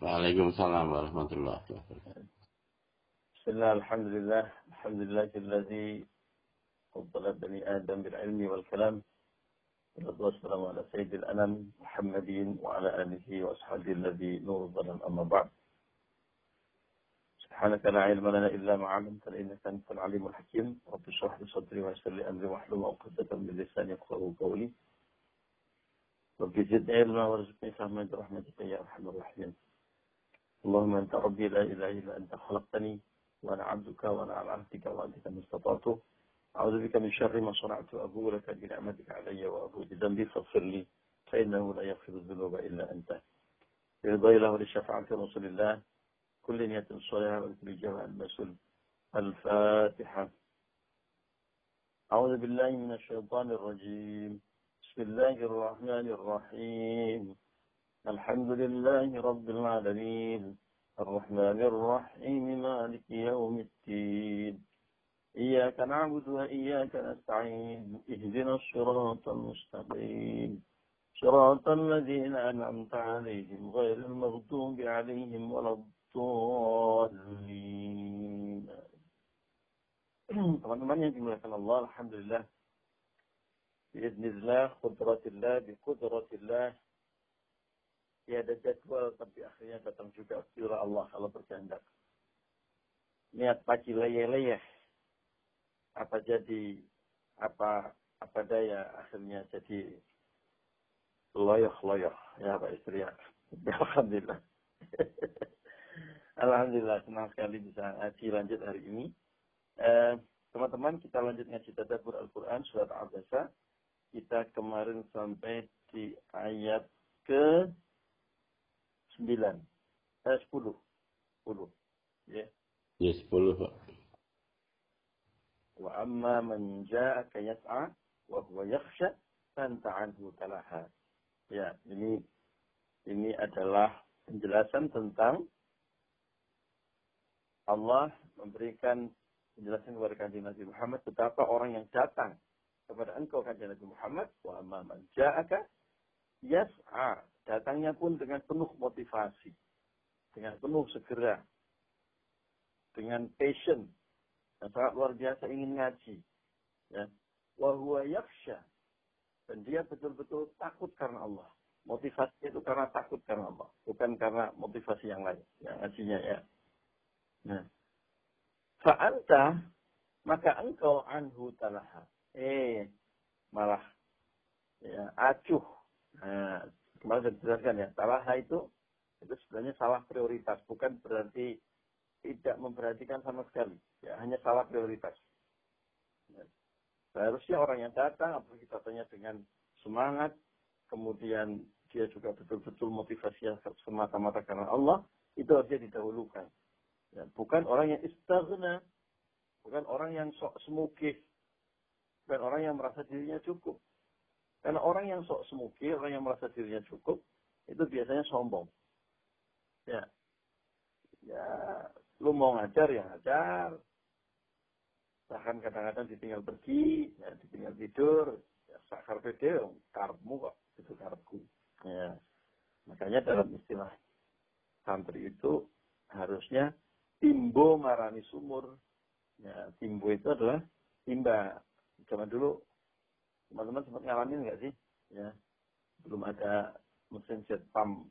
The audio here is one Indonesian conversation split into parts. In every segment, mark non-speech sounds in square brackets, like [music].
Waalaikumsalam warahmatullahi wabarakatuh. Bismillah, alhamdulillah. Alhamdulillah الذي فضل بني آدم بالعلم والكلام والصلاة والسلام على سيد الأنام محمد وعلى آله وأصحابه الذي نور الظلام أما بعد سبحانك لا علم لنا إلا ما علمتنا إنك أنت العليم الحكيم رب اشرح لي صدري ويسر لي أمري واحلل عقدة من لساني يفقهوا قولي رب زدني علما وارزقني فهما برحمتك يا أرحم الراحمين اللهم أنت ربي لا إله إلا أنت خلقتني وأنا عبدك وأنا على عهدك وأنت ما استطعت أعوذ بك من شر ما صنعت وأبو لك بنعمتك علي وأبو بذنبي فاغفر لي فإنه لا يغفر الذنوب إلا أنت. برضا الله ولشفاعة رسول الله. كل نية صالحة وكل جمع المسؤول الفاتحة. أعوذ بالله من الشيطان الرجيم. بسم الله الرحمن الرحيم. الحمد لله رب العالمين. الرحمن الرحيم مالك يوم الدين. إياك نعبد وإياك نستعين. اهدنا الصراط المستقيم. صراط الذين أنعمت عليهم غير المغضوب عليهم ولا الضالين. teman-teman yang dimuliakan Allah Alhamdulillah Biiznillah, kudratillah, biqudratillah Tiada jadwal tapi akhirnya datang juga bila Allah kalau berkehendak Niat pagi leyeh-leyeh Apa jadi Apa apa daya akhirnya jadi loyoh-loyoh ya Pak Istri ya. [laughs] Alhamdulillah. [laughs] Alhamdulillah senang sekali bisa ngaji lanjut hari ini. Teman-teman eh, kita lanjut ngaji tadabbur Al-Quran surat Al-Basa. Kita kemarin sampai di ayat ke 9. Eh 10. 10. Ya. Ya 10, Pak. Wa amma man ja'aka yas'a wa huwa yakhsha fanta anhu talaha. Ya, ini ini adalah penjelasan tentang Allah memberikan penjelasan kepada kanjeng Nabi Muhammad betapa orang yang datang kepada engkau kanjeng Nabi Muhammad wa man ja'aka yas'a datangnya pun dengan penuh motivasi dengan penuh segera dengan passion yang sangat luar biasa ingin ngaji ya. Wa huwa yakhsha. Dan dia betul-betul takut karena Allah. Motivasi itu karena takut karena Allah bukan karena motivasi yang lain yang ngajinya ya. Nah, fa'anta maka engkau anhu talaha. Eh, malah ya acuh. Nah, kemarin sudah dijelaskan ya, talaha itu itu sebenarnya salah prioritas, bukan berarti tidak memperhatikan sama sekali. Ya, hanya salah prioritas. Ya. Seharusnya orang yang datang, apalagi datangnya dengan semangat, kemudian dia juga betul-betul motivasinya semata-mata karena Allah, itu harusnya didahulukan. Ya, bukan orang yang istighna, bukan orang yang sok semukih, bukan orang yang merasa dirinya cukup. Karena orang yang sok semukih, orang yang merasa dirinya cukup, itu biasanya sombong. Ya, ya, lu mau ngajar ya ngajar. Bahkan kadang-kadang ditinggal pergi, ya, ditinggal tidur, ya, sakar video, karepmu kok, itu karepku. Ya. Makanya dalam istilah santri itu harusnya timbo marani sumur. Ya, timbo itu adalah timba. Zaman dulu teman-teman sempat ngalamin nggak sih? Ya, belum ada mesin jet pump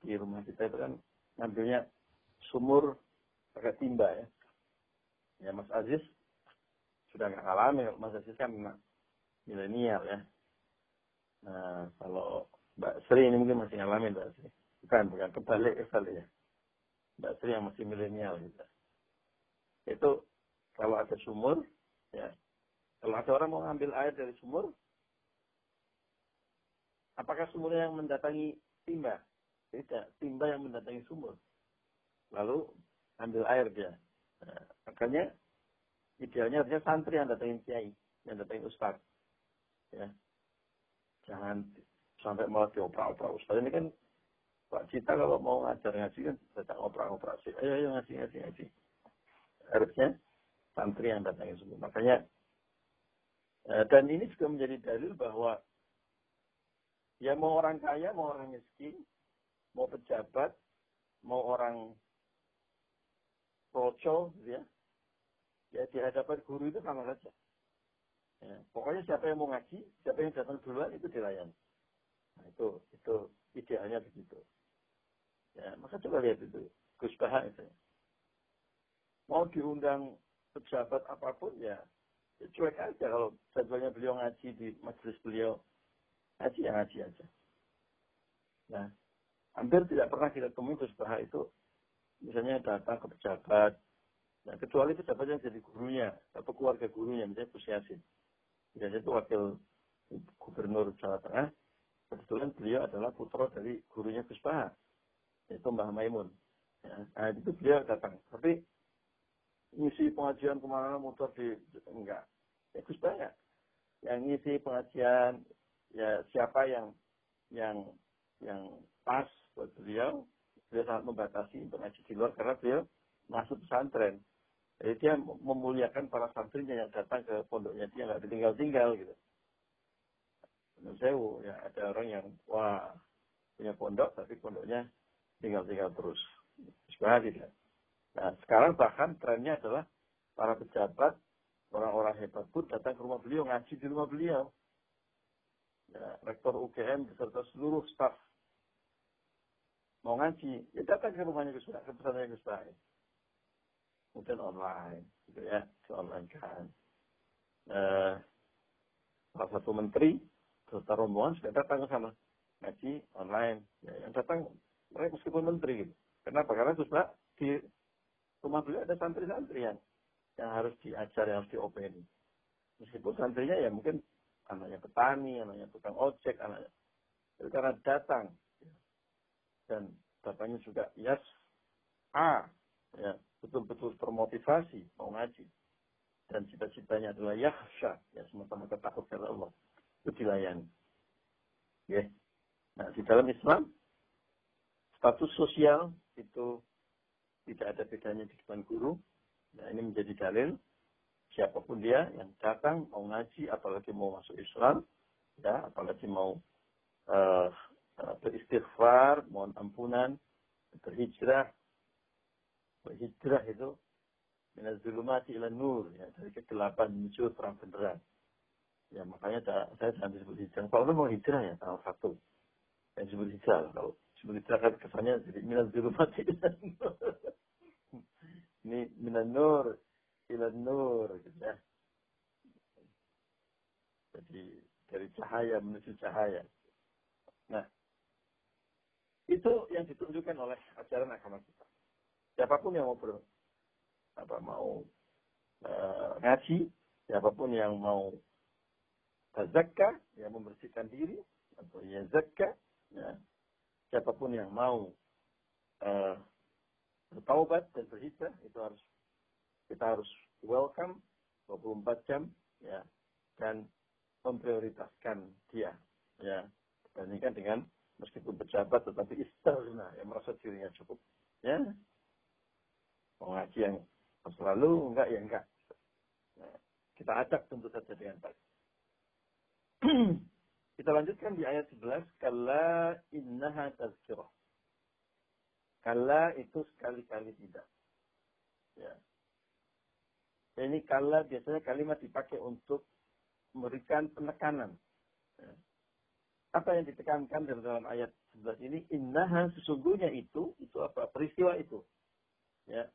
di rumah kita itu kan ngambilnya sumur pakai timba ya. Ya Mas Aziz sudah nggak ngalamin, Mas Aziz kan milenial ya. Nah kalau Mbak Sri ini mungkin masih ngalamin Mbak Sri. Bukan, bukan kebalik kebalik ya. Mbak Sri yang masih milenial gitu. Itu kalau ada sumur, ya. Kalau ada orang mau ngambil air dari sumur, apakah sumurnya yang mendatangi timba? Tidak, timba yang mendatangi sumur. Lalu ambil air dia. Nah, makanya idealnya harusnya santri yang datangin kiai, yang datangin ustaz. Ya. Jangan sampai malah dioprak-oprak ustaz. Ini kan Pak Cita kalau mau ngajar ngaji kan datang operasi. Ayo, ayo ngaji, ngaji, ngaji. Harusnya santri yang datang semua. Makanya, dan ini juga menjadi dalil bahwa ya mau orang kaya, mau orang miskin, mau pejabat, mau orang roco, gitu ya, ya di hadapan guru itu sama saja. Ya, pokoknya siapa yang mau ngaji, siapa yang datang duluan itu dilayani. Nah, itu itu idealnya begitu. Ya, maka coba lihat itu, Gus Baha itu. Mau diundang pejabat apa pun ya cuek aja kalau jadwalnya beliau ngaji di majelis beliau. Ngaji ya ngaji aja. Nah, hampir tidak pernah kita temui Gus Baha itu misalnya datang ke pejabat, nah, kecuali pejabat yang jadi gurunya atau keluarga gurunya, misalnya Gus Yasin. Biasanya itu wakil gubernur Jawa Tengah, kebetulan beliau adalah putra dari gurunya Gus Baha, yaitu Mbah Maimun. Ya, nah, itu beliau datang. Tapi ngisi pengajian ke mana motor di enggak. Ya Gus Baha yang ngisi pengajian ya siapa yang yang yang pas buat beliau beliau sangat membatasi untuk di luar karena beliau masuk pesantren. Jadi dia memuliakan para santrinya yang datang ke pondoknya dia nggak ditinggal-tinggal gitu. Menurut saya, ya ada orang yang wah punya pondok tapi pondoknya tinggal-tinggal terus. Sebenarnya tidak. Nah sekarang bahkan trennya adalah para pejabat, orang-orang hebat pun datang ke rumah beliau, ngaji di rumah beliau. Ya, rektor UGM beserta seluruh staf mau ngaji, ya datang ke rumahnya Gus ke pesantren Gus Bah. Mungkin online, gitu ya, di online kan. Eh, salah satu menteri, beserta rombongan sudah datang ke sana. Ngaji online. Ya, yang datang mereka meskipun menteri gitu. Kenapa? Karena Gus di rumah beliau ada santri-santri yang, yang harus diajar, yang harus diopeni. Meskipun santrinya ya mungkin anaknya petani, anaknya tukang ojek, anaknya. Jadi karena datang dan bapaknya juga yes A ya betul-betul termotivasi mau ngaji. Dan cita-citanya adalah yahsya ya sama-sama ketakut kepada Allah. Itu dilayani. Ya. Nah di dalam Islam status sosial itu tidak ada bedanya di depan guru nah ini menjadi dalil siapa pun dia yang datang mau ngaji apalagi mau masuk Islam ya apalagi mau uh, beristighfar, mohon ampunan, berhijrah. Berhijrah itu minaz zulumati ila nur, ya, dari kegelapan menuju terang benderang. Ya, makanya saya jangan disebut hijrah. Kalau mau hijrah ya salah satu. Yang disebut hijrah. Kalau disebut hijrah kan kesannya jadi minaz zulumati ila nur. Ini minaz nur ila nur. Gitu ya. Jadi dari cahaya menuju cahaya. Nah, itu yang ditunjukkan oleh ajaran agama kita. Siapa pun yang mau ber, apa mau e, ngaji, siapa pun yang mau zakah, yang membersihkan diri atau yang zakah, ya, siapa pun yang mau e, bertaubat dan berhijrah itu harus kita harus welcome 24 jam ya dan memprioritaskan dia ya dibandingkan dengan meskipun pejabat tetapi istarna yang merasa dirinya cukup ya. Mau ngaji yang selalu enggak ya enggak. Nah, kita acak tentu saja dengan baik. [clears throat] Kita lanjutkan di ayat 11 kalla innaha tazkirah kalla itu sekali-kali tidak. Ya. Ini kalla biasanya kalimat dipakai untuk memberikan penekanan. Ya. Apa yang ditekankan dalam ayat 11 ini? Innaha sesungguhnya itu itu apa? Peristiwa itu. Ya.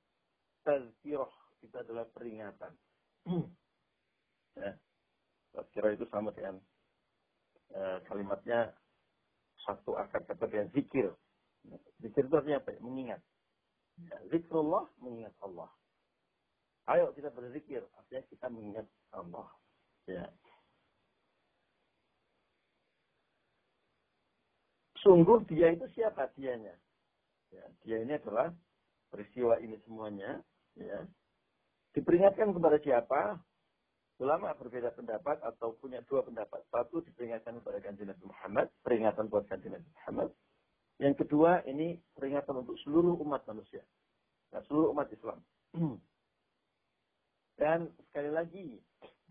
Tazkirah itu adalah peringatan. [clears throat] Ya. Tazkirah itu sama dengan uh, kalimatnya satu akar kata dengan zikir zikir itu artinya apa mengingat ya, zikrullah mengingat Allah ayo kita berzikir artinya kita mengingat Allah ya sungguh dia itu siapa dianya? Ya, dia ini adalah peristiwa ini semuanya. Ya. Diperingatkan kepada siapa? Ulama berbeda pendapat atau punya dua pendapat. Satu diperingatkan kepada kanjeng Nabi Muhammad, peringatan buat kanjeng Nabi Muhammad. Yang kedua ini peringatan untuk seluruh umat manusia. Nah, seluruh umat Islam. [clears throat] Dan sekali lagi,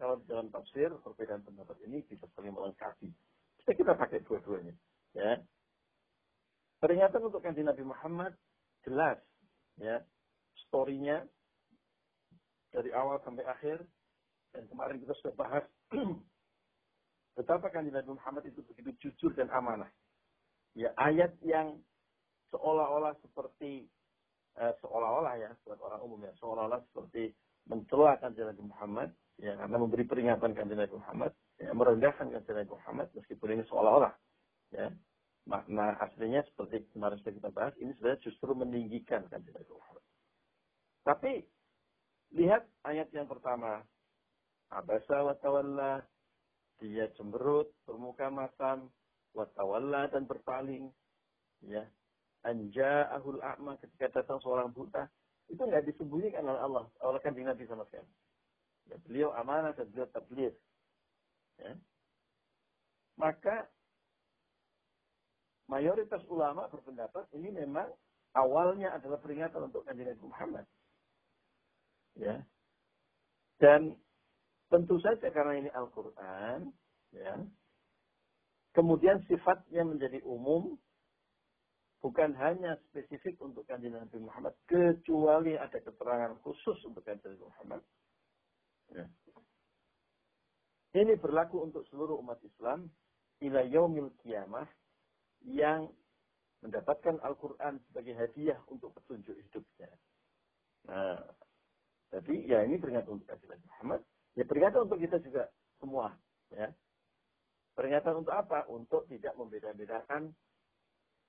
kalau dalam tafsir, perbedaan pendapat ini bisa saling melengkapi. Kita kita pakai dua-duanya. Ya. Peringatan untuk kanji Nabi Muhammad jelas ya story-nya dari awal sampai akhir dan kemarin kita sudah bahas [clears throat] betapa kanjeng Nabi Muhammad itu begitu jujur dan amanah. Ya ayat yang seolah-olah seperti eh, seolah-olah ya buat orang umum ya seolah-olah seperti mencela kanjeng Nabi Muhammad ya karena memberi peringatan kanjeng Nabi Muhammad ya merendahkan kanjeng Nabi Muhammad meskipun ini seolah-olah ya makna aslinya seperti kemarin sudah kita bahas ini sebenarnya justru meninggikan kanjeng Nabi Muhammad. Tapi lihat ayat yang pertama abasa wa tawalla dia cemberut bermuka masam wa tawalla dan berpaling ya anja ahul a'ma ketika datang seorang buta itu nggak disembunyikan oleh Allah oleh kanjeng Nabi sama sekali ya, beliau amanah dan beliau tabligh ya maka mayoritas ulama berpendapat ini memang awalnya adalah peringatan untuk kanjeng Nabi Muhammad. Ya. Dan tentu saja karena ini Al-Qur'an, ya. Kemudian sifatnya menjadi umum bukan hanya spesifik untuk kanjeng Nabi Muhammad kecuali ada keterangan khusus untuk kanjeng Nabi Muhammad. Ya. Ini berlaku untuk seluruh umat Islam ila yaumil kiamah yang mendapatkan Al-Quran sebagai hadiah untuk petunjuk hidupnya. Nah, jadi ya ini peringatan untuk Nabi Muhammad. Ya peringatan untuk kita juga. Peringatan untuk apa? Untuk tidak membeda-bedakan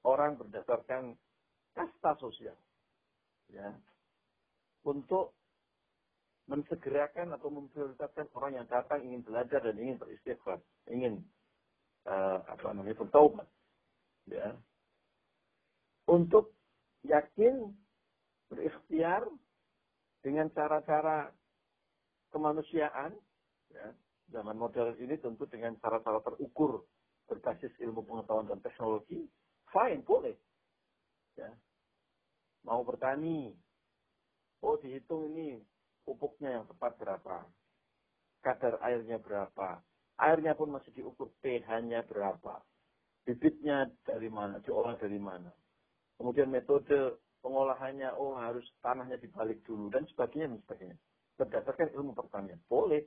orang berdasarkan kasta sosial. Ya. Untuk mensegerakan atau memprioritaskan orang yang datang ingin belajar dan ingin beristighfar, ingin uh, apa namanya bertaubat ya untuk yakin berikhtiar dengan cara-cara kemanusiaan ya zaman modern ini tentu dengan cara-cara terukur berbasis ilmu pengetahuan dan teknologi fine boleh ya mau bertani oh dihitung ini pupuknya yang tepat berapa kadar airnya berapa airnya pun masih diukur pH-nya berapa bibitnya dari mana, diolah dari mana. Kemudian metode pengolahannya, oh harus tanahnya dibalik dulu dan sebagainya dan sebagainya. Berdasarkan ilmu pertanian. Boleh.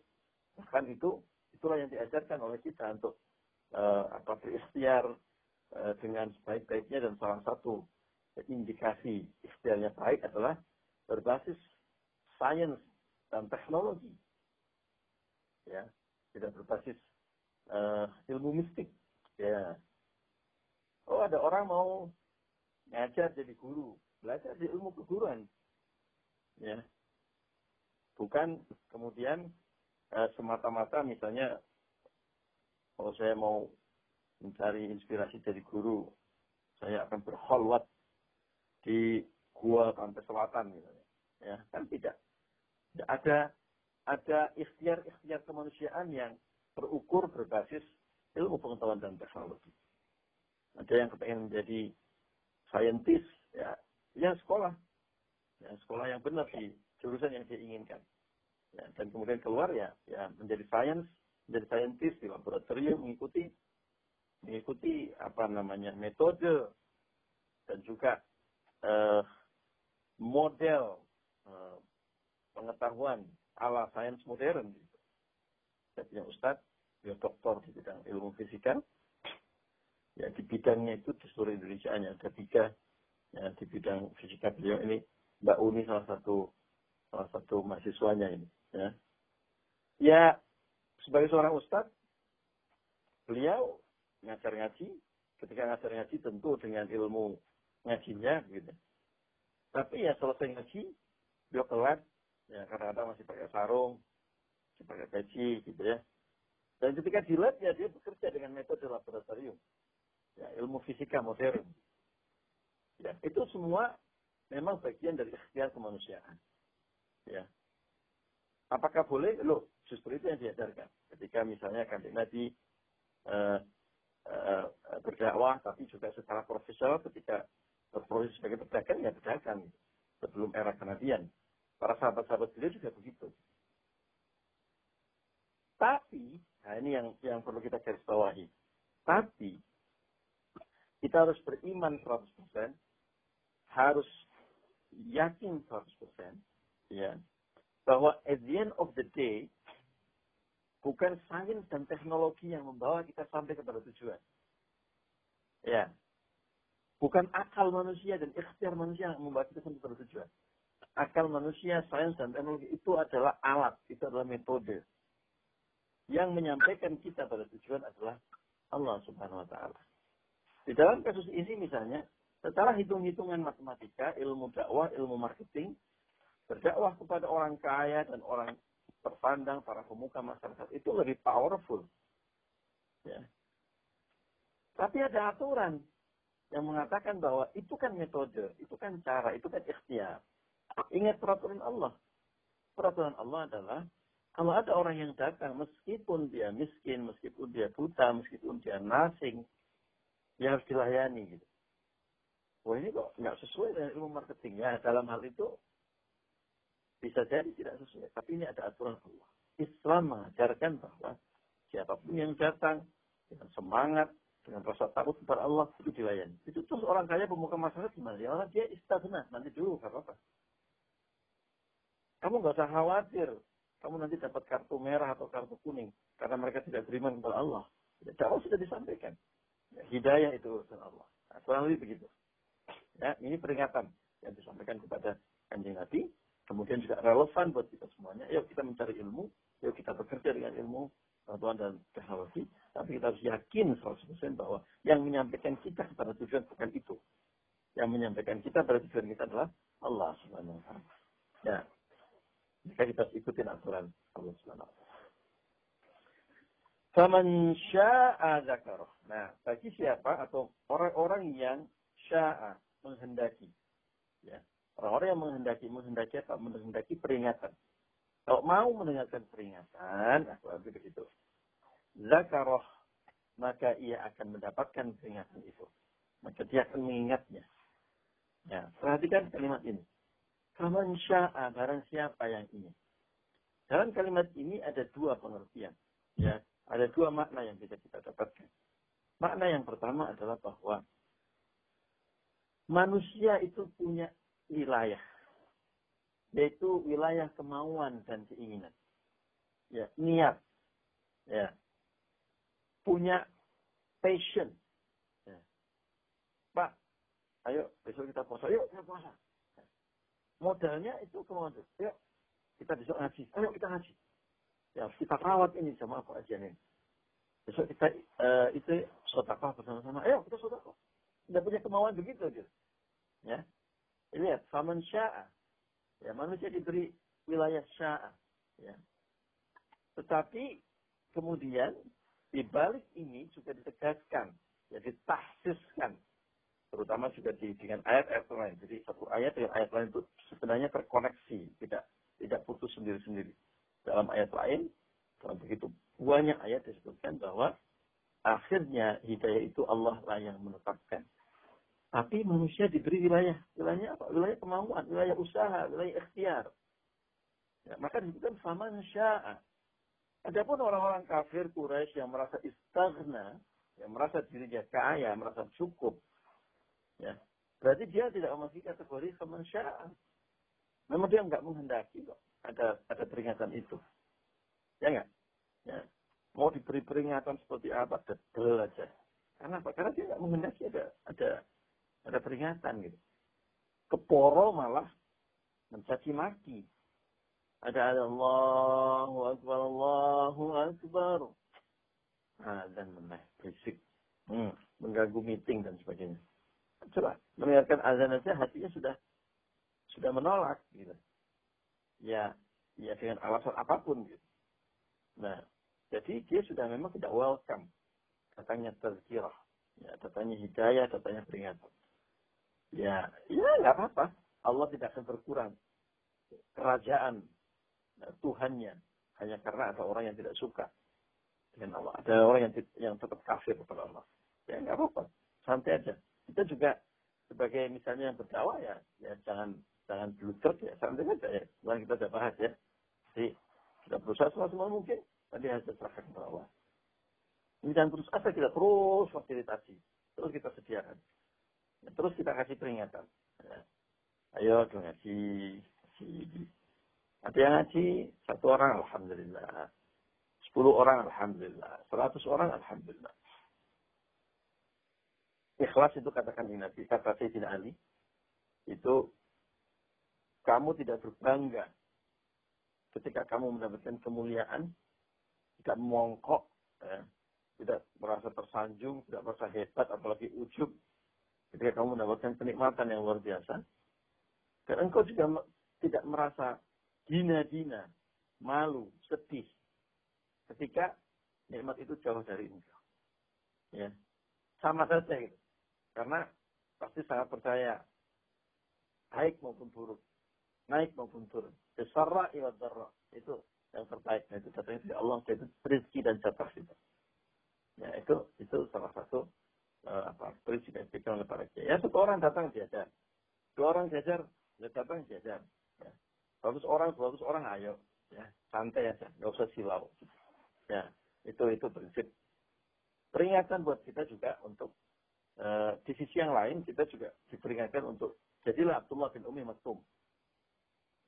Bahkan itu itulah yang diajarkan oleh kita untuk uh, apa berikhtiar uh, dengan sebaik-baiknya dan salah satu indikasi ikhtiarnya baik adalah berbasis sains dan teknologi. Ya, tidak berbasis uh, ilmu mistik. Ya, Oh ada orang mau ngajar jadi guru, belajar di ilmu keguruan. Ya. Bukan kemudian eh, semata-mata misalnya kalau saya mau mencari inspirasi dari guru, saya akan berholwat di gua pantai selatan misalnya. Ya, kan tidak. Ya, ada ada ikhtiar-ikhtiar kemanusiaan yang terukur berbasis ilmu pengetahuan dan teknologi. Ada yang kepengen menjadi saintis, ya, ya sekolah. Ya, sekolah yang benar di jurusan yang dia inginkan. Ya, dan kemudian keluar ya, ya menjadi sains, menjadi saintis di laboratorium mengikuti mengikuti apa namanya metode dan juga uh, model uh, pengetahuan ala sains modern. Saya punya ustadz, dia doktor di bidang ilmu fisika, ya di bidangnya itu di seluruh Indonesia hanya ada tiga ya di bidang fisika beliau ini. Mbak Uni salah satu salah satu mahasiswanya ini ya ya sebagai seorang ustadz beliau ngajar ngaji ketika ngajar ngaji tentu dengan ilmu ngajinya gitu tapi ya selesai ngaji beliau kelar ya kadang-kadang masih pakai sarung masih pakai peci gitu ya dan ketika di ya dia bekerja dengan metode laboratorium ya, ilmu fisika modern. Ya, itu semua memang bagian dari ikhtiar kemanusiaan. Ya. Apakah boleh? Loh, justru itu yang diajarkan. Ketika misalnya kanjeng Nabi uh, uh, berdakwah, tapi juga secara profesional ketika berproses sebagai pedagang, ya pedagang. Sebelum era kenabian. Para sahabat-sahabat beliau juga begitu. Tapi, nah ini yang yang perlu kita garis bawahi. Tapi kita harus beriman 100%, harus yakin 100%, ya, bahwa at the end of the day, bukan sains dan teknologi yang membawa kita sampai kepada tujuan. Ya. Bukan akal manusia dan ikhtiar manusia yang membawa kita sampai kepada tujuan. Akal manusia, sains dan teknologi itu adalah alat, itu adalah metode. Yang menyampaikan kita pada tujuan adalah Allah Subhanahu wa taala. Di dalam kasus ini misalnya, setelah hitung-hitungan matematika, ilmu dakwah, ilmu marketing, berdakwah kepada orang kaya dan orang terpandang, para pemuka masyarakat itu lebih powerful. Ya. Tapi ada aturan yang mengatakan bahwa itu kan metode, itu kan cara, itu kan ikhtiar. Ingat peraturan Allah. Peraturan Allah adalah kalau ada orang yang datang meskipun dia miskin, meskipun dia buta, meskipun dia nasing, dia harus dilayani gitu. Wah ini kok nggak sesuai dengan ilmu marketing. Ya dalam hal itu bisa jadi tidak sesuai. Tapi ini ada aturan Allah. Islam mengajarkan bahwa siapa pun yang datang dengan semangat, dengan rasa takut kepada Allah itu dilayani. Itu terus orang kaya pemuka masyarakat gimana? Ya Allah dia istagna, nanti dulu gak apa-apa. Kamu nggak usah khawatir. Kamu nanti dapat kartu merah atau kartu kuning karena mereka tidak beriman kepada Allah. Dakwah sudah disampaikan. Ya, hidayah itu urusan Allah. Nah, kurang lebih begitu. Ya, ini peringatan yang disampaikan kepada kanjeng Nabi. Kemudian juga relevan buat kita semuanya. Yuk kita mencari ilmu. Yuk kita bekerja dengan ilmu pengetahuan dan teknologi. Tapi kita harus yakin 100% bahwa yang menyampaikan kita kepada tujuan bukan itu. Yang menyampaikan kita pada tujuan kita adalah Allah Subhanahu wa taala. Ya. Jika kita ikutin aturan Allah Subhanahu wa taala. Faman sya'a. Nah, bagi siapa atau orang-orang yang sya'a menghendaki. Ya. Orang-orang yang menghendaki, menghendaki apa? Menghendaki peringatan. Kalau mau mendengarkan peringatan, aku ambil begitu. Zakaroh, maka ia akan mendapatkan peringatan itu. Maka dia akan mengingatnya. Ya, perhatikan kalimat ini. Kaman sya'a, barang siapa yang ini. Dalam kalimat ini ada dua pengertian. Ya, ada dua makna yang bisa kita dapatkan. Makna yang pertama adalah bahwa manusia itu punya wilayah. Yaitu wilayah kemauan dan keinginan. Ya, niat. Ya. Punya passion. Ya. Pak, ayo besok kita puasa. Yuk, kita puasa. Modalnya itu kemauan. Yuk, kita besok ngaji. Ayo kita ngaji. Ya, kita rawat ini sama apa aja nih. Besok kita uh, itu sotakoh bersama-sama. Ayo kita sotakoh. Tidak punya kemauan begitu gitu. Faman sya'a. Ya, manusia diberi wilayah sya'a. Ya. Tetapi kemudian di balik ini juga ditegaskan, ya ditahsiskan. Terutama juga di, dengan ayat-ayat lain. Jadi satu ayat dengan ayat lain itu sebenarnya terkoneksi, tidak tidak putus sendiri-sendiri. Dalam ayat lain, dalam begitu banyak ayat disebutkan bahwa akhirnya hidayah itu Allah lah yang menetapkan. Tapi manusia diberi wilayah. Wilayahnya apa? Wilayah kemauan, wilayah usaha, wilayah ikhtiar. Ya, maka disebutkan sama sya'a. Adapun orang-orang kafir Quraisy yang merasa istagna, yang merasa dirinya kaya, merasa cukup, ya, berarti dia tidak memiliki kategori sama sya'a. Memang dia nggak menghendaki kok ada ada peringatan itu. Ya nggak? Ya. Mau diberi peringatan seperti apa, dedel aja. Karena apa? Karena dia nggak menghendaki ada ada ada peringatan gitu. Keporo malah mencaci maki. Ada Allahu Akbar, Allahu Akbar. Nah, dan meneh, berisik. Hmm, mengganggu meeting dan sebagainya. Coba, mendengarkan azan saja hatinya sudah sudah menolak gitu. Ya, ya dengan alasan apa pun gitu. Nah, jadi dia sudah memang tidak welcome. Katanya tazkirah. Ya, datanya hidayah, datanya peringatan. Ya, ya nggak apa-apa. Allah tidak akan berkurang kerajaan eh, Tuhannya hanya karena ada orang yang tidak suka dengan Allah. Ada orang yang yang tetap kafir kepada Allah. Ya nggak apa-apa, santai aja. Kita juga sebagai misalnya yang berdakwah ya, ya jangan jangan blunder ya, santai aja ya. Kemarin kita sudah bahas ya. Jadi kita berusaha semua mungkin, nanti hasil serahkan kepada Allah. Ini jangan terus asa kita terus fasilitasi, terus kita sediakan. Terus kita kasih peringatan. Ayo ngaji. Ada yang ngaji satu orang alhamdulillah. Sepuluh orang alhamdulillah. Seratus orang alhamdulillah. Ikhlas itu katakan di Nabi, kata Sayyidina Ali, itu kamu tidak berbangga ketika kamu mendapatkan kemuliaan, tidak mongkok, ya, tidak merasa tersanjung, tidak merasa hebat, apalagi ujub, ketika kamu mendapatkan kenikmatan yang luar biasa. Dan engkau juga tidak merasa dina-dina, malu, sedih, ketika nikmat itu jauh dari engkau. Ya. Sama saja gitu. Karena pasti sangat percaya baik maupun buruk, naik maupun turun. Besarra iwa darra. Itu yang terbaik. Nah, itu katanya dari Allah itu rezeki dan jatah itu. Ya, itu itu salah satu uh, apa oleh para kiai. Ya, satu orang datang diajar. Dua orang diajar, ya datang diajar. Ya. Bagus orang, bagus orang, ayo. Ya, santai aja, nggak usah silau. Ya, itu itu prinsip. Peringatan buat kita juga untuk uh, di sisi yang lain kita juga diperingatkan untuk jadilah Abdullah bin Umi Maktum.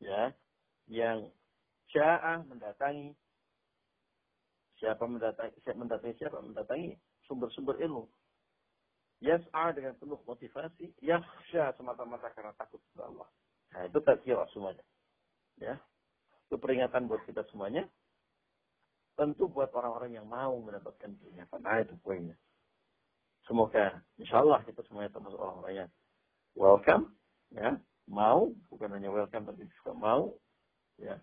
Ya, yang siapa mendatangi siapa mendatangi siapa mendatangi sumber-sumber ilmu. Yas'a dengan penuh motivasi, yakhsha semata-mata karena takut kepada Allah. Nah, itu tazkirah semuanya. Ya. Itu peringatan buat kita semuanya. Tentu buat orang-orang yang mau mendapatkan peringatan. Nah, itu poinnya. Semoga insya Allah kita semuanya termasuk orang-orang yang welcome, ya, mau, bukan hanya welcome tapi juga mau, ya,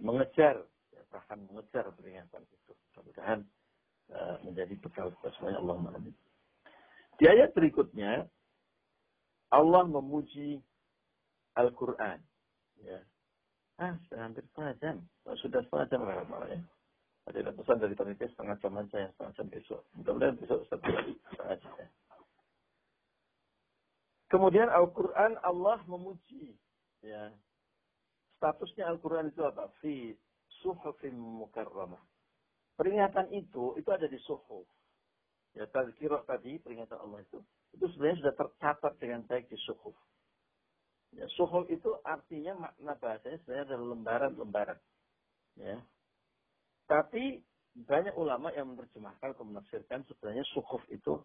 mengejar, ya, bahkan mengejar peringatan itu. Mudah-mudahan uh, menjadi bekal kita semuanya Allah amin. Di ayat berikutnya Allah memuji Al-Quran. Ya. Ah, sudah hampir setengah jam. Oh, sudah setengah jam malah ya. Ada pesan dari panitia setengah jam aja yang setengah jam besok. Mudah-mudahan besok satu lagi setengah jam. Ya. Kemudian Al-Quran Allah memuji. Ya. Statusnya Al-Quran itu apa? Fi suhufin mukarramah. Peringatan itu, itu ada di suhuf. Ya, tazkirah tadi, peringatan Allah itu, itu sebenarnya sudah tercatat dengan baik di suhuf. Ya, suhuf itu artinya makna bahasanya sebenarnya adalah lembaran-lembaran. Ya. Tapi banyak ulama yang menerjemahkan atau menafsirkan sebenarnya suhuf itu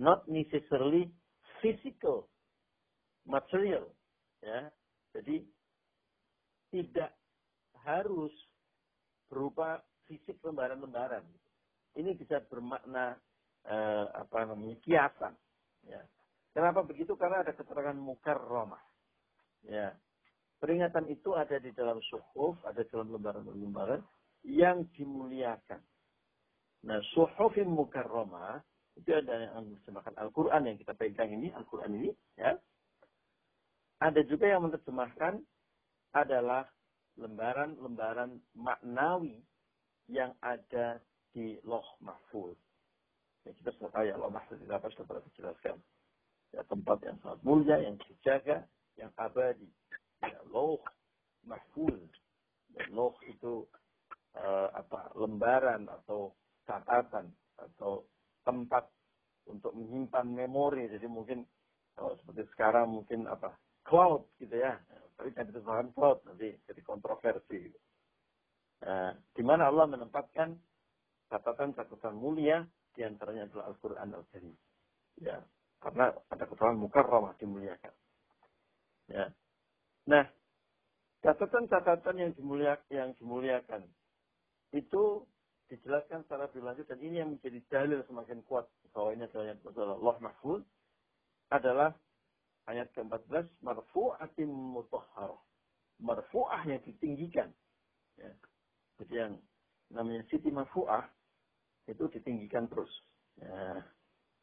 not necessarily physical material. Ya. Jadi tidak harus berupa fisik lembaran-lembaran. Ini bisa bermakna eh, apa namanya kiasan. Ya. Kenapa begitu? Karena ada keterangan mukar Roma. Ya. Peringatan itu ada di dalam suhuf, ada dalam lembaran-lembaran yang dimuliakan. Nah, suhufin mukarrama itu ada yang menerjemahkan Al-Quran yang kita pegang ini, Al-Quran ini, ya. Ada juga yang menerjemahkan adalah lembaran-lembaran maknawi yang ada di loh mahfuz. Ya, kita sudah tahu ya loh mahfuz itu apa sudah pernah dijelaskan. Ya, tempat yang sangat mulia, yang dijaga, yang abadi. Ya, loh mahfuz. Dan loh itu uh, apa lembaran atau catatan atau tempat untuk menyimpan memori. Jadi mungkin kalau seperti sekarang mungkin apa cloud gitu ya. Tapi kan itu bahan cloud nanti jadi kontroversi. Nah, di mana Allah menempatkan catatan-catatan mulia di antaranya adalah Al-Quran Al-Karim. Ya, karena ada keterangan mukarramah dimuliakan. Ya. Nah, catatan-catatan yang dimuliakan, yang dimuliakan itu dijelaskan secara lebih lanjut dan ini yang menjadi dalil semakin kuat bahwa ini adalah yang Allah Mahfud adalah ayat ke-14 marfu'atin mutahharah. Marfu'ah yang ditinggikan. Ya. Jadi yang namanya siti marfu'ah itu ditinggikan terus. Ya.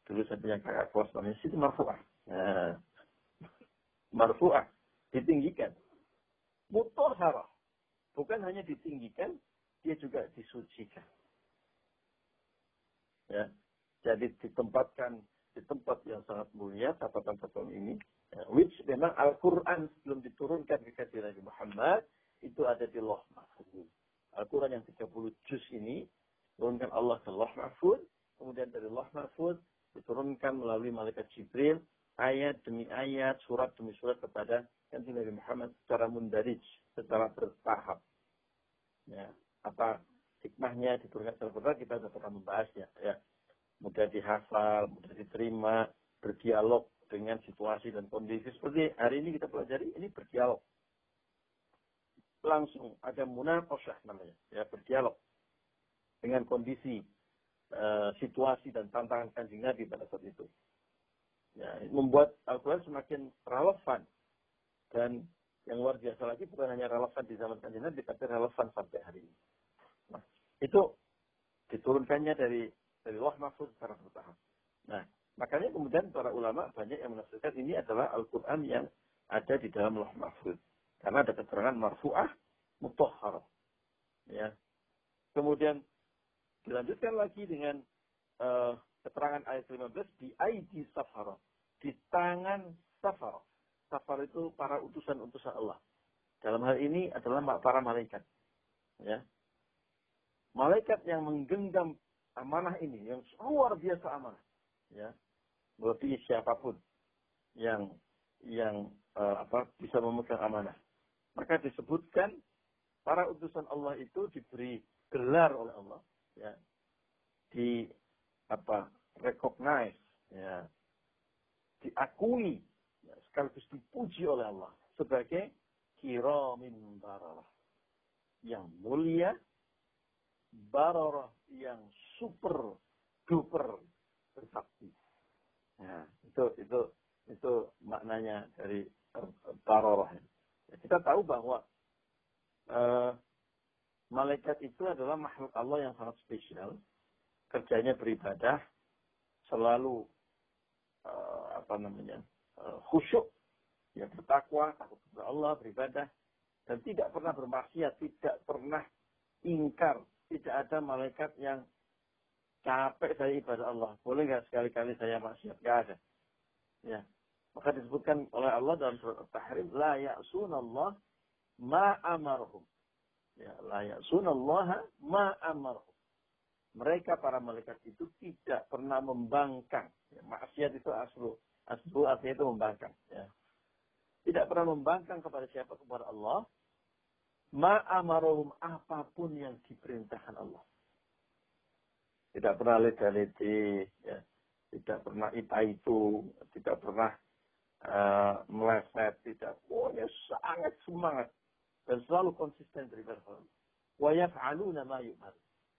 Dulu saya punya kakak kelas namanya siti marfu'ah. Ya. Marfu'ah ditinggikan. Mutahharah. Bukan hanya ditinggikan, dia juga disucikan. Ya. Jadi ditempatkan di tempat yang sangat mulia catatan-catatan ini Ya, which memang Al-Quran sebelum diturunkan ke hati Nabi Muhammad itu ada di Loh Mahfud. Al-Quran yang 30 juz ini diturunkan Allah ke Loh Mahfud, kemudian dari Loh Mahfud diturunkan melalui malaikat Jibril ayat demi ayat, surat demi surat kepada kanjeng Nabi Muhammad secara mundarij, secara bertahap. Ya, apa hikmahnya diturunkan secara bertahap kita pernah membahasnya. Ya, mudah dihafal, mudah diterima, berdialog dengan situasi dan kondisi seperti hari ini kita pelajari ini berdialog langsung ada munaqashah namanya ya berdialog dengan kondisi uh, situasi dan tantangan kanjeng Nabi pada saat itu ya membuat Al-Quran semakin relevan dan yang luar biasa lagi bukan hanya relevan di zaman kanjeng Nabi tapi relevan sampai hari ini nah, itu diturunkannya dari dari Allah Mahfuz secara bertahap nah Makanya kemudian para ulama banyak yang menafsirkan ini adalah Al-Quran yang ada di dalam loh mahfud. Karena ada keterangan marfu'ah mutahharah. Ya. Kemudian dilanjutkan lagi dengan uh, keterangan ayat 15 di ID safara. Di tangan safara. Safara itu para utusan-utusan Allah. Dalam hal ini adalah para malaikat. Ya. Malaikat yang menggenggam amanah ini, yang luar biasa amanah. Ya melebihi siapa pun yang yang uh, apa bisa memegang amanah. Maka disebutkan para utusan Allah itu diberi gelar oleh Allah, di apa recognize, ya, diakui, ya, sekaligus dipuji oleh Allah sebagai kiramin bararah yang mulia, bararah yang super duper bersakti. Ya, itu itu itu maknanya dari taroroh. Ya, kita tahu bahwa uh, malaikat itu adalah makhluk Allah yang sangat spesial. Kerjanya beribadah, selalu uh, apa namanya uh, khusyuk, ya bertakwa, takut kepada Allah, beribadah, dan tidak pernah bermaksiat, tidak pernah ingkar, tidak ada malaikat yang capek saya ibadah Allah. Boleh nggak sekali-kali saya maksiat? Gak ada. Ya. Maka disebutkan oleh Allah dalam surat At-Tahrim, La ya'sunallah ma amarhum. Ya, la ya'sunallah ma amarhum. Mereka para malaikat itu tidak pernah membangkang. Ya, maksiat itu aslu. Aslu artinya itu membangkang. Ya. Tidak pernah membangkang kepada siapa? Kepada Allah. Ma amarohum apa pun yang diperintahkan Allah tidak pernah legaliti, ya. tidak pernah ita itu, tidak pernah uh, meleset, tidak. Pokoknya sangat semangat dan selalu konsisten dari hal. Wa yaf'aluna ma.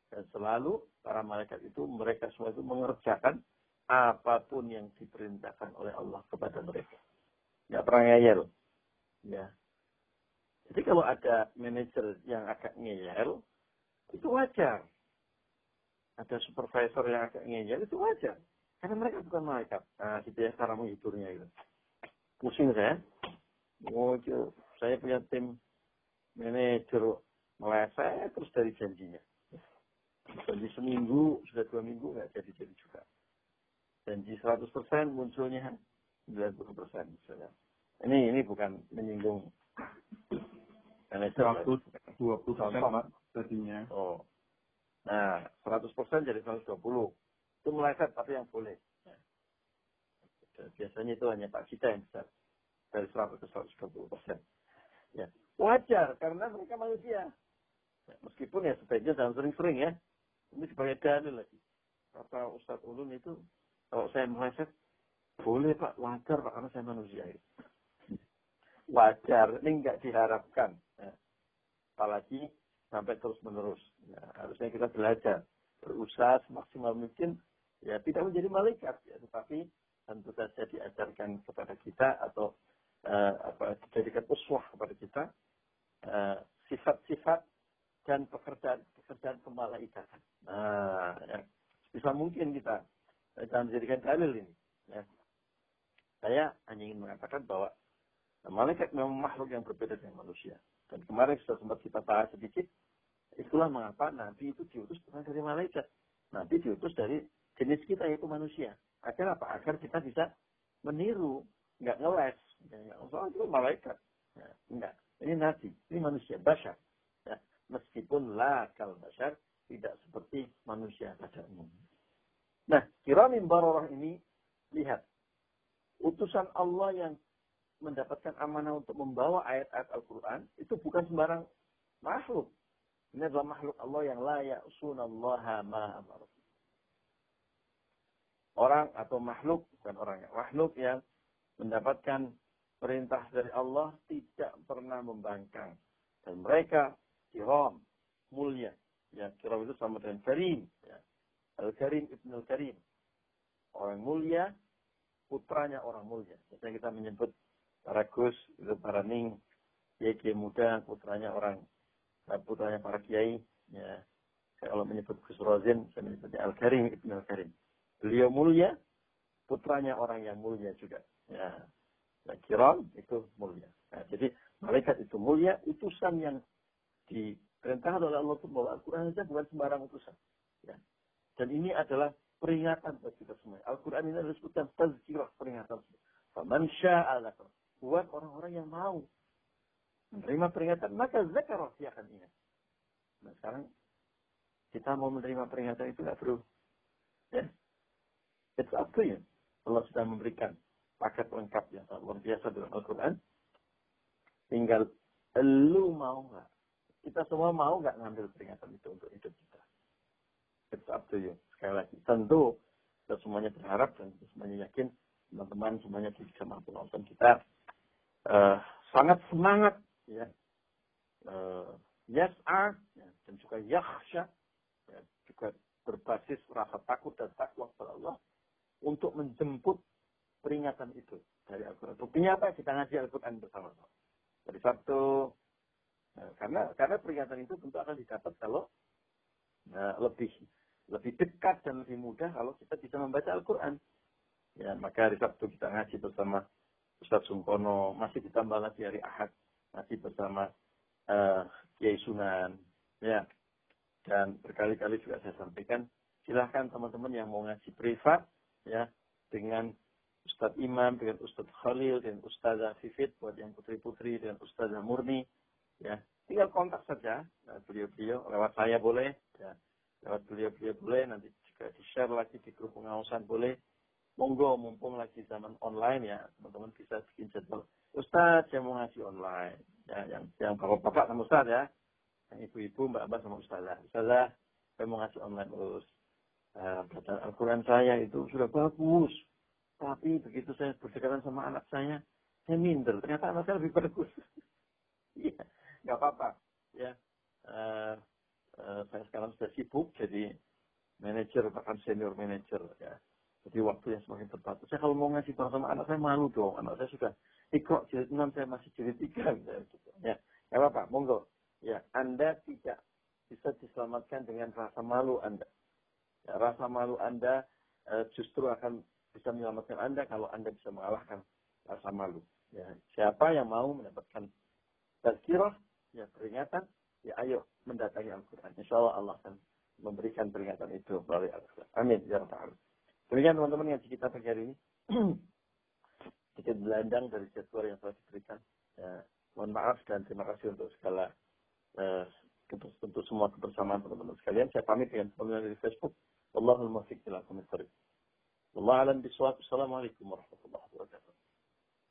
Dan selalu para malaikat itu mereka semua itu mengerjakan apa pun yang diperintahkan oleh Allah kepada mereka. Tidak pernah ngeyel. Ya. Jadi kalau ada manajer yang agak ngeyel, itu wajar ada supervisor yang agak ngeyel itu wajar. Karena mereka bukan malaikat. Nah, gitu ya cara menghiburnya itu. Pusing saya. Oh, saya punya tim manajer meleset terus dari janjinya. Janji seminggu, sudah dua minggu nggak jadi-jadi juga. Janji 100% munculnya 90% misalnya. Ini ini bukan menyinggung manajer. 120 persen tadinya. Oh, Nah, 100% jadi 120. Itu meleset tapi yang boleh. Biasanya itu hanya Pak Cita yang besar. Dari 100 ke 120 persen. Ya. Wajar, karena mereka manusia. Meskipun ya sebaiknya jangan sering-sering ya. Ini sebagai dalil lagi. Kata Ustadz Ulun itu, kalau saya meleset, boleh Pak, wajar Pak, karena saya manusia. Wajar, ini nggak diharapkan. Ya. Apalagi sampai terus menerus. Ya, harusnya kita belajar berusaha semaksimal mungkin ya tidak menjadi malaikat ya, tetapi tentu saja diajarkan kepada kita atau uh, apa dijadikan uswah kepada kita eh, sifat-sifat dan pekerjaan-pekerjaan kemalaikatan. Nah, ya, bisa mungkin kita jangan menjadikan dalil ini. Ya. Saya hanya ingin mengatakan bahwa malaikat memang makhluk yang berbeda dengan manusia. Dan kemarin sudah sempat kita bahas sedikit, itulah mengapa Nabi itu diutus bukan dari malaikat. Nabi diutus dari jenis kita yaitu manusia. Agar apa? Agar kita bisa meniru, nggak ngeles. Ya, soalnya itu malaikat. Ya, enggak. Ini Nabi, ini manusia, basyar. Meskipun la kal basyar, tidak seperti manusia pada umumnya. Nah, kiramin barorah ini, lihat. utusan Allah yang mendapatkan amanah untuk membawa ayat-ayat Al-Quran itu bukan sembarang makhluk. Ini adalah makhluk Allah yang layak sunallaha ma Orang atau makhluk, bukan orang yang makhluk yang mendapatkan perintah dari Allah tidak pernah membangkang. Dan mereka kiram, mulia. Ya, kiram itu sama dengan karim. Ya. Al-Karim Ibn Al-Karim. Orang mulia, putranya orang mulia. Biasanya kita menyebut para Gus, itu para Ning, kiai muda, putranya orang, putranya para kiai. Ya. Kalau menyebut Gus Rozin, saya menyebutnya Al-Karim Ibn Al-Karim. Beliau mulia, putranya orang yang mulia juga. Ya. Nah, kiram itu mulia. Nah, jadi malaikat itu mulia, utusan yang diperintahkan oleh Allah untuk membawa Al-Quran saja bukan sembarang utusan. Ya. Dan ini adalah peringatan bagi kita semua. Al-Quran ini adalah disebutkan tazkirah peringatan. Faman sya'ala. Buat orang-orang yang mau menerima peringatan, maka zakarah dia akan ingat. Nah sekarang kita mau menerima peringatan itu nggak perlu. Ya. It's up to you. Allah sudah memberikan paket lengkap yang luar biasa dalam Al-Quran. Tinggal lu mau nggak? Kita semua mau nggak ngambil peringatan itu untuk hidup kita? It's up to you. Sekali lagi, tentu kita semuanya berharap dan kita semuanya yakin teman-teman semuanya bisa mampu nonton kita uh, sangat semangat ya uh, yes are ya, dan juga yakhsha ya, juga berbasis rasa takut dan takwa kepada Allah untuk menjemput peringatan itu dari Al-Quran. Buktinya apa? Kita ngaji Al-Quran bersama-sama. Dari Sabtu. Karena karena peringatan itu tentu akan didapat kalau nah, lebih lebih dekat dan lebih mudah kalau kita bisa membaca Al-Quran. Ya, maka hari Sabtu kita ngaji bersama Ustaz Sungkono, masih ditambah lagi hari Ahad, masih bersama uh, Kiai Sunan, ya. Dan berkali-kali juga saya sampaikan, silahkan teman-teman yang mau ngaji privat, ya, dengan Ustadz Imam, dengan Ustadz Khalil, dengan Ustazah Fifit, buat yang putri-putri, dengan Ustazah Murni, ya. Tinggal kontak saja, nah, beliau-beliau, lewat saya boleh, ya. Lewat beliau-beliau boleh, nanti juga di-share lagi di grup pengawasan boleh. Monggo, mumpung lagi zaman online ya, teman-teman bisa bikin jadwal. Ustadz, saya mau ngasih online. Ya, yang yang bapak-bapak sama Ustadz ya. Yang ibu-ibu, mbak-mbak sama Ustazah. Ustazah, saya mau ngasih online terus. Uh, Al-Quran saya itu sudah bagus tapi begitu saya berdekatan sama anak saya, saya minder. Ternyata anak saya lebih bagus. [laughs] Iya, nggak apa-apa. Ya, uh, saya sekarang sudah sibuk jadi manajer bahkan senior manager ya. Jadi waktu yang semakin tepat. Saya kalau mau ngasih tahu sama anak saya malu dong. Anak saya sudah ikut jilid enam, saya masih jilid tiga. Gitu. Ya, nggak apa-apa. Monggo. Ya, Anda tidak bisa diselamatkan dengan rasa malu Anda. Ya, rasa malu Anda uh, justru akan bisa menyelamatkan Anda kalau Anda bisa mengalahkan rasa malu. Ya, siapa yang mau mendapatkan tazkirah, ya peringatan, ya ayo mendatangi Al-Quran. Insya Allah Allah akan memberikan peringatan itu melalui Al-Quran. Amin. Ya Rabbal Demikian teman-teman yang kita pagi hari ini. [clears throat] Sedikit belandang dari jadwal yang telah diberikan. Ya, mohon maaf dan terima kasih untuk segala uh, untuk semua kebersamaan teman-teman sekalian. Saya pamit dengan teman dari Facebook. Allahul muwaffiq ila Allah alam. Assalamualaikum warahmatullahi wabarakatuh.